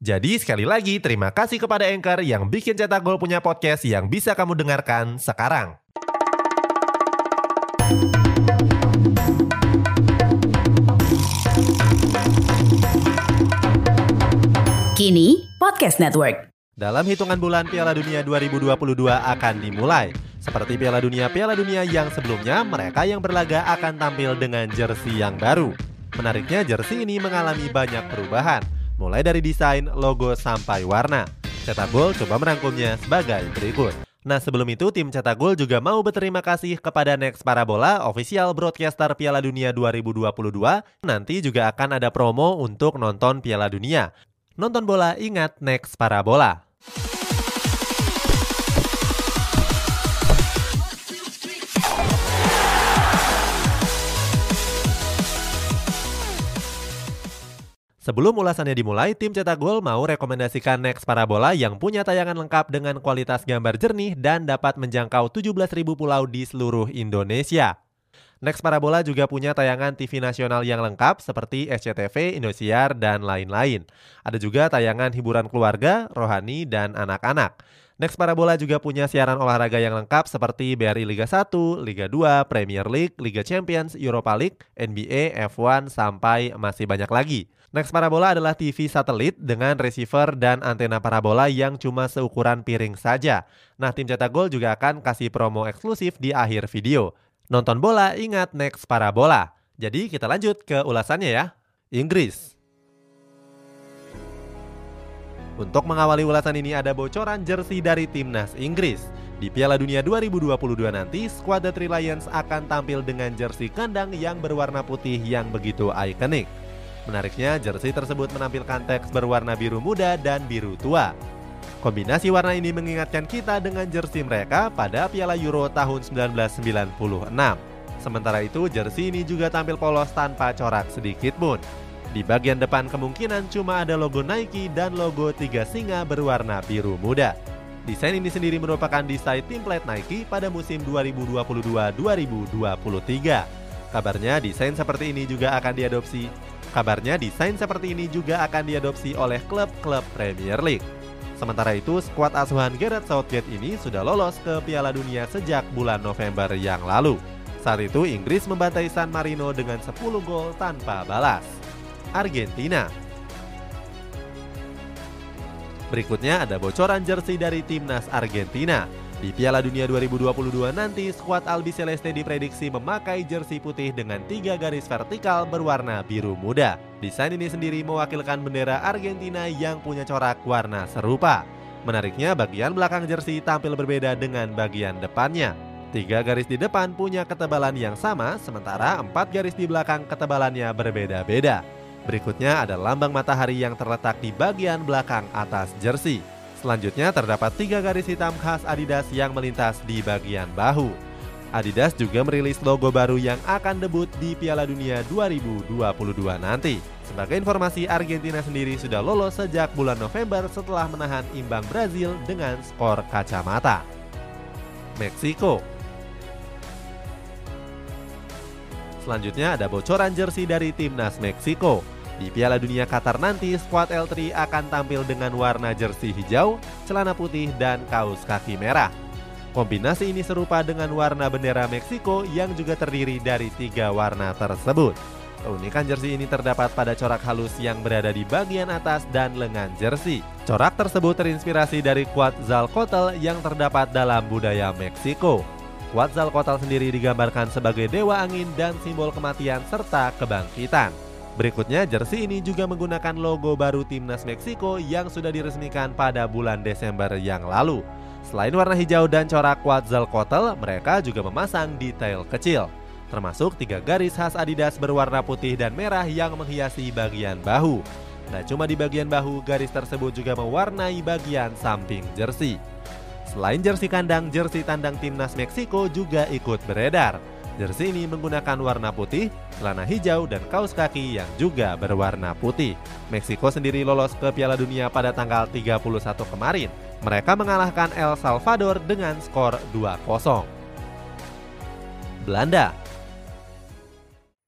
Jadi sekali lagi terima kasih kepada Anchor yang bikin Cetak Gol punya podcast yang bisa kamu dengarkan sekarang. Kini Podcast Network. Dalam hitungan bulan Piala Dunia 2022 akan dimulai. Seperti Piala Dunia Piala Dunia yang sebelumnya, mereka yang berlaga akan tampil dengan jersey yang baru. Menariknya jersey ini mengalami banyak perubahan mulai dari desain, logo, sampai warna. Cetak Gol coba merangkumnya sebagai berikut. Nah sebelum itu tim Cetak Gol juga mau berterima kasih kepada Next Parabola, official broadcaster Piala Dunia 2022. Nanti juga akan ada promo untuk nonton Piala Dunia. Nonton bola ingat Next Parabola. Sebelum ulasannya dimulai, tim Cetak Gol mau rekomendasikan Next Parabola yang punya tayangan lengkap dengan kualitas gambar jernih dan dapat menjangkau 17.000 pulau di seluruh Indonesia. Next Parabola juga punya tayangan TV nasional yang lengkap seperti SCTV, Indosiar, dan lain-lain. Ada juga tayangan hiburan keluarga, rohani, dan anak-anak. Next Parabola juga punya siaran olahraga yang lengkap seperti BRI Liga 1, Liga 2, Premier League, Liga Champions, Europa League, NBA, F1, sampai masih banyak lagi. Next Parabola adalah TV satelit dengan receiver dan antena parabola yang cuma seukuran piring saja. Nah, tim Cetak Gol juga akan kasih promo eksklusif di akhir video. Nonton bola ingat Next Parabola. Jadi kita lanjut ke ulasannya ya. Inggris. Untuk mengawali ulasan ini ada bocoran jersey dari timnas Inggris. Di Piala Dunia 2022 nanti, skuad The Three Lions akan tampil dengan jersey kandang yang berwarna putih yang begitu ikonik. Menariknya, jersey tersebut menampilkan teks berwarna biru muda dan biru tua. Kombinasi warna ini mengingatkan kita dengan jersey mereka pada Piala Euro tahun 1996. Sementara itu, jersey ini juga tampil polos tanpa corak sedikit pun. Di bagian depan kemungkinan cuma ada logo Nike dan logo tiga singa berwarna biru muda. Desain ini sendiri merupakan desain template Nike pada musim 2022-2023. Kabarnya desain seperti ini juga akan diadopsi Kabarnya desain seperti ini juga akan diadopsi oleh klub-klub Premier League. Sementara itu, skuad asuhan Gareth Southgate ini sudah lolos ke Piala Dunia sejak bulan November yang lalu. Saat itu, Inggris membantai San Marino dengan 10 gol tanpa balas. Argentina Berikutnya ada bocoran jersey dari timnas Argentina. Di Piala Dunia 2022 nanti, skuad Albi Celeste diprediksi memakai jersey putih dengan tiga garis vertikal berwarna biru muda. Desain ini sendiri mewakilkan bendera Argentina yang punya corak warna serupa. Menariknya, bagian belakang jersey tampil berbeda dengan bagian depannya. Tiga garis di depan punya ketebalan yang sama, sementara empat garis di belakang ketebalannya berbeda-beda. Berikutnya ada lambang matahari yang terletak di bagian belakang atas jersey. Selanjutnya terdapat tiga garis hitam khas Adidas yang melintas di bagian bahu. Adidas juga merilis logo baru yang akan debut di Piala Dunia 2022 nanti. Sebagai informasi, Argentina sendiri sudah lolos sejak bulan November setelah menahan imbang Brazil dengan skor kacamata. Meksiko Selanjutnya ada bocoran jersey dari timnas Meksiko. Di Piala Dunia Qatar nanti, skuad L3 akan tampil dengan warna jersey hijau, celana putih, dan kaos kaki merah. Kombinasi ini serupa dengan warna bendera Meksiko yang juga terdiri dari tiga warna tersebut. Keunikan jersey ini terdapat pada corak halus yang berada di bagian atas dan lengan jersey. Corak tersebut terinspirasi dari Quetzalcoatl yang terdapat dalam budaya Meksiko. Quetzalcoatl sendiri digambarkan sebagai dewa angin dan simbol kematian serta kebangkitan. Berikutnya, jersey ini juga menggunakan logo baru timnas Meksiko yang sudah diresmikan pada bulan Desember yang lalu. Selain warna hijau dan corak Quetzalcoatl, mereka juga memasang detail kecil, termasuk tiga garis khas Adidas berwarna putih dan merah yang menghiasi bagian bahu. Nah, cuma di bagian bahu, garis tersebut juga mewarnai bagian samping jersey. Selain jersey kandang, jersey tandang timnas Meksiko juga ikut beredar. Jersey ini menggunakan warna putih, celana hijau, dan kaos kaki yang juga berwarna putih. Meksiko sendiri lolos ke Piala Dunia pada tanggal 31 kemarin. Mereka mengalahkan El Salvador dengan skor 2-0. Belanda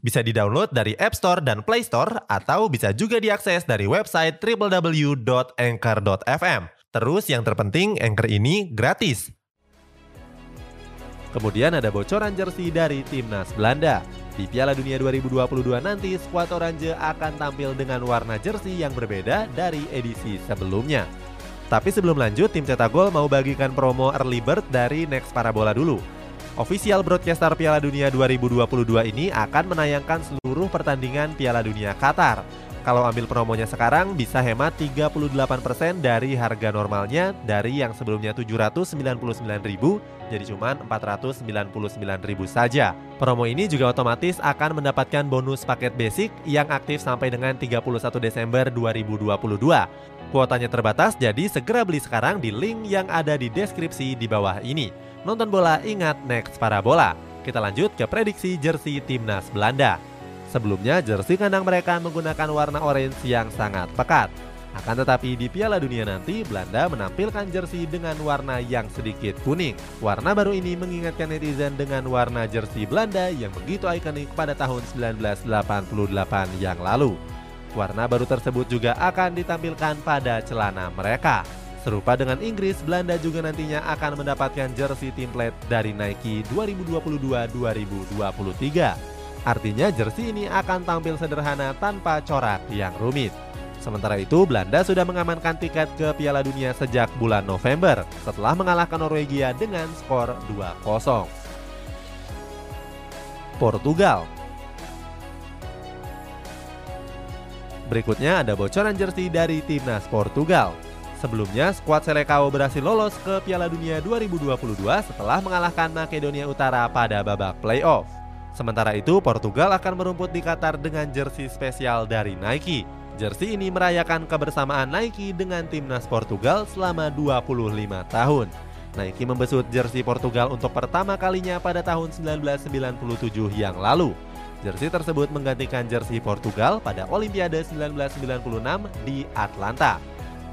Bisa di-download dari App Store dan Play Store atau bisa juga diakses dari website www.anchor.fm. Terus yang terpenting Anchor ini gratis. Kemudian ada bocoran jersey dari timnas Belanda. Di Piala Dunia 2022 nanti, skuad Oranje akan tampil dengan warna jersey yang berbeda dari edisi sebelumnya. Tapi sebelum lanjut, tim cetak gol mau bagikan promo early bird dari Next Parabola dulu. Official Broadcaster Piala Dunia 2022 ini akan menayangkan seluruh pertandingan Piala Dunia Qatar. Kalau ambil promonya sekarang bisa hemat 38% dari harga normalnya dari yang sebelumnya 799.000 jadi cuma 499.000 saja. Promo ini juga otomatis akan mendapatkan bonus paket basic yang aktif sampai dengan 31 Desember 2022. Kuotanya terbatas jadi segera beli sekarang di link yang ada di deskripsi di bawah ini. Nonton bola ingat next parabola. Kita lanjut ke prediksi jersey timnas Belanda. Sebelumnya, jersey kandang mereka menggunakan warna orange yang sangat pekat. Akan tetapi di Piala Dunia nanti, Belanda menampilkan jersey dengan warna yang sedikit kuning. Warna baru ini mengingatkan netizen dengan warna jersey Belanda yang begitu ikonik pada tahun 1988 yang lalu. Warna baru tersebut juga akan ditampilkan pada celana mereka. Serupa dengan Inggris, Belanda juga nantinya akan mendapatkan jersey template dari Nike 2022-2023. Artinya jersey ini akan tampil sederhana tanpa corak yang rumit. Sementara itu, Belanda sudah mengamankan tiket ke Piala Dunia sejak bulan November setelah mengalahkan Norwegia dengan skor 2-0. Portugal Berikutnya ada bocoran jersey dari timnas Portugal. Sebelumnya, skuad Selekao berhasil lolos ke Piala Dunia 2022 setelah mengalahkan Makedonia Utara pada babak playoff. Sementara itu, Portugal akan merumput di Qatar dengan jersey spesial dari Nike. Jersey ini merayakan kebersamaan Nike dengan timnas Portugal selama 25 tahun. Nike membesut jersey Portugal untuk pertama kalinya pada tahun 1997 yang lalu. Jersey tersebut menggantikan jersey Portugal pada Olimpiade 1996 di Atlanta.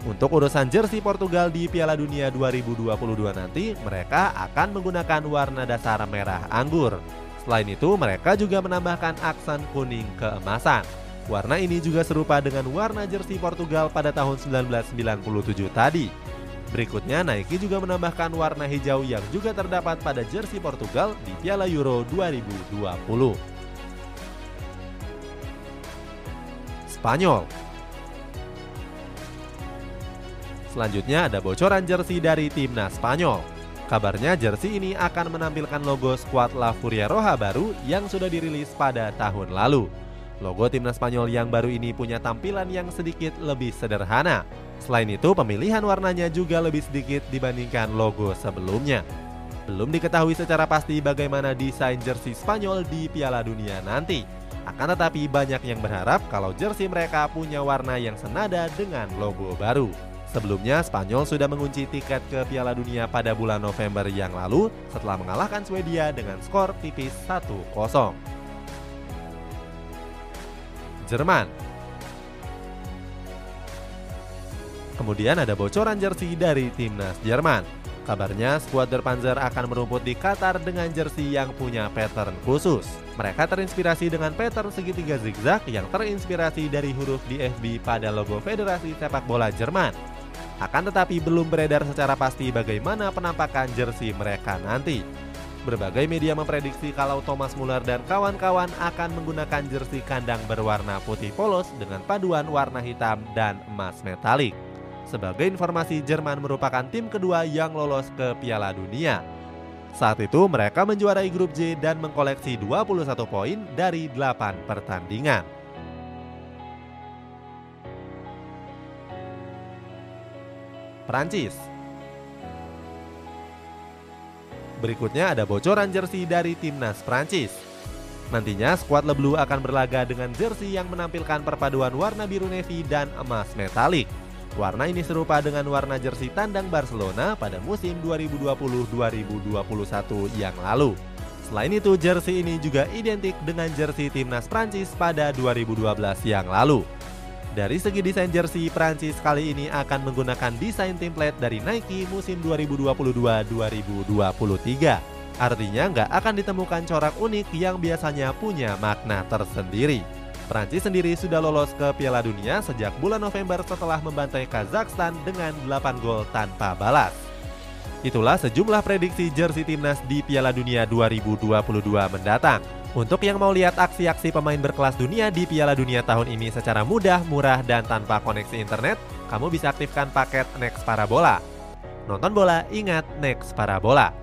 Untuk urusan jersey Portugal di Piala Dunia 2022 nanti, mereka akan menggunakan warna dasar merah anggur. Selain itu, mereka juga menambahkan aksen kuning keemasan. Warna ini juga serupa dengan warna jersey Portugal pada tahun 1997 tadi. Berikutnya, Nike juga menambahkan warna hijau yang juga terdapat pada jersey Portugal di Piala Euro 2020. Spanyol Selanjutnya ada bocoran jersey dari timnas Spanyol. Kabarnya jersey ini akan menampilkan logo skuad La Furia Roja baru yang sudah dirilis pada tahun lalu. Logo timnas Spanyol yang baru ini punya tampilan yang sedikit lebih sederhana. Selain itu, pemilihan warnanya juga lebih sedikit dibandingkan logo sebelumnya. Belum diketahui secara pasti bagaimana desain jersey Spanyol di Piala Dunia nanti. Akan tetapi banyak yang berharap kalau jersey mereka punya warna yang senada dengan logo baru. Sebelumnya, Spanyol sudah mengunci tiket ke Piala Dunia pada bulan November yang lalu setelah mengalahkan Swedia dengan skor tipis 1-0. Jerman Kemudian ada bocoran jersey dari timnas Jerman. Kabarnya skuad Der Panzer akan merumput di Qatar dengan jersey yang punya pattern khusus. Mereka terinspirasi dengan pattern segitiga zigzag yang terinspirasi dari huruf DFB pada logo Federasi Sepak Bola Jerman. Akan tetapi belum beredar secara pasti bagaimana penampakan jersey mereka nanti. Berbagai media memprediksi kalau Thomas Muller dan kawan-kawan akan menggunakan jersey kandang berwarna putih polos dengan paduan warna hitam dan emas metalik. Sebagai informasi, Jerman merupakan tim kedua yang lolos ke Piala Dunia. Saat itu mereka menjuarai grup J dan mengkoleksi 21 poin dari 8 pertandingan. Prancis Berikutnya ada bocoran jersey dari timnas Prancis. Nantinya skuad Le Bleu akan berlaga dengan jersey yang menampilkan perpaduan warna biru navy dan emas metalik. Warna ini serupa dengan warna jersey tandang Barcelona pada musim 2020-2021 yang lalu. Selain itu, jersey ini juga identik dengan jersey timnas Prancis pada 2012 yang lalu. Dari segi desain jersey, Prancis kali ini akan menggunakan desain template dari Nike musim 2022-2023. Artinya nggak akan ditemukan corak unik yang biasanya punya makna tersendiri. Prancis sendiri sudah lolos ke Piala Dunia sejak bulan November setelah membantai Kazakhstan dengan 8 gol tanpa balas. Itulah sejumlah prediksi jersey timnas di Piala Dunia 2022 mendatang. Untuk yang mau lihat aksi-aksi pemain berkelas dunia di Piala Dunia tahun ini secara mudah, murah, dan tanpa koneksi internet, kamu bisa aktifkan paket Next Parabola. Nonton bola, ingat Next Parabola.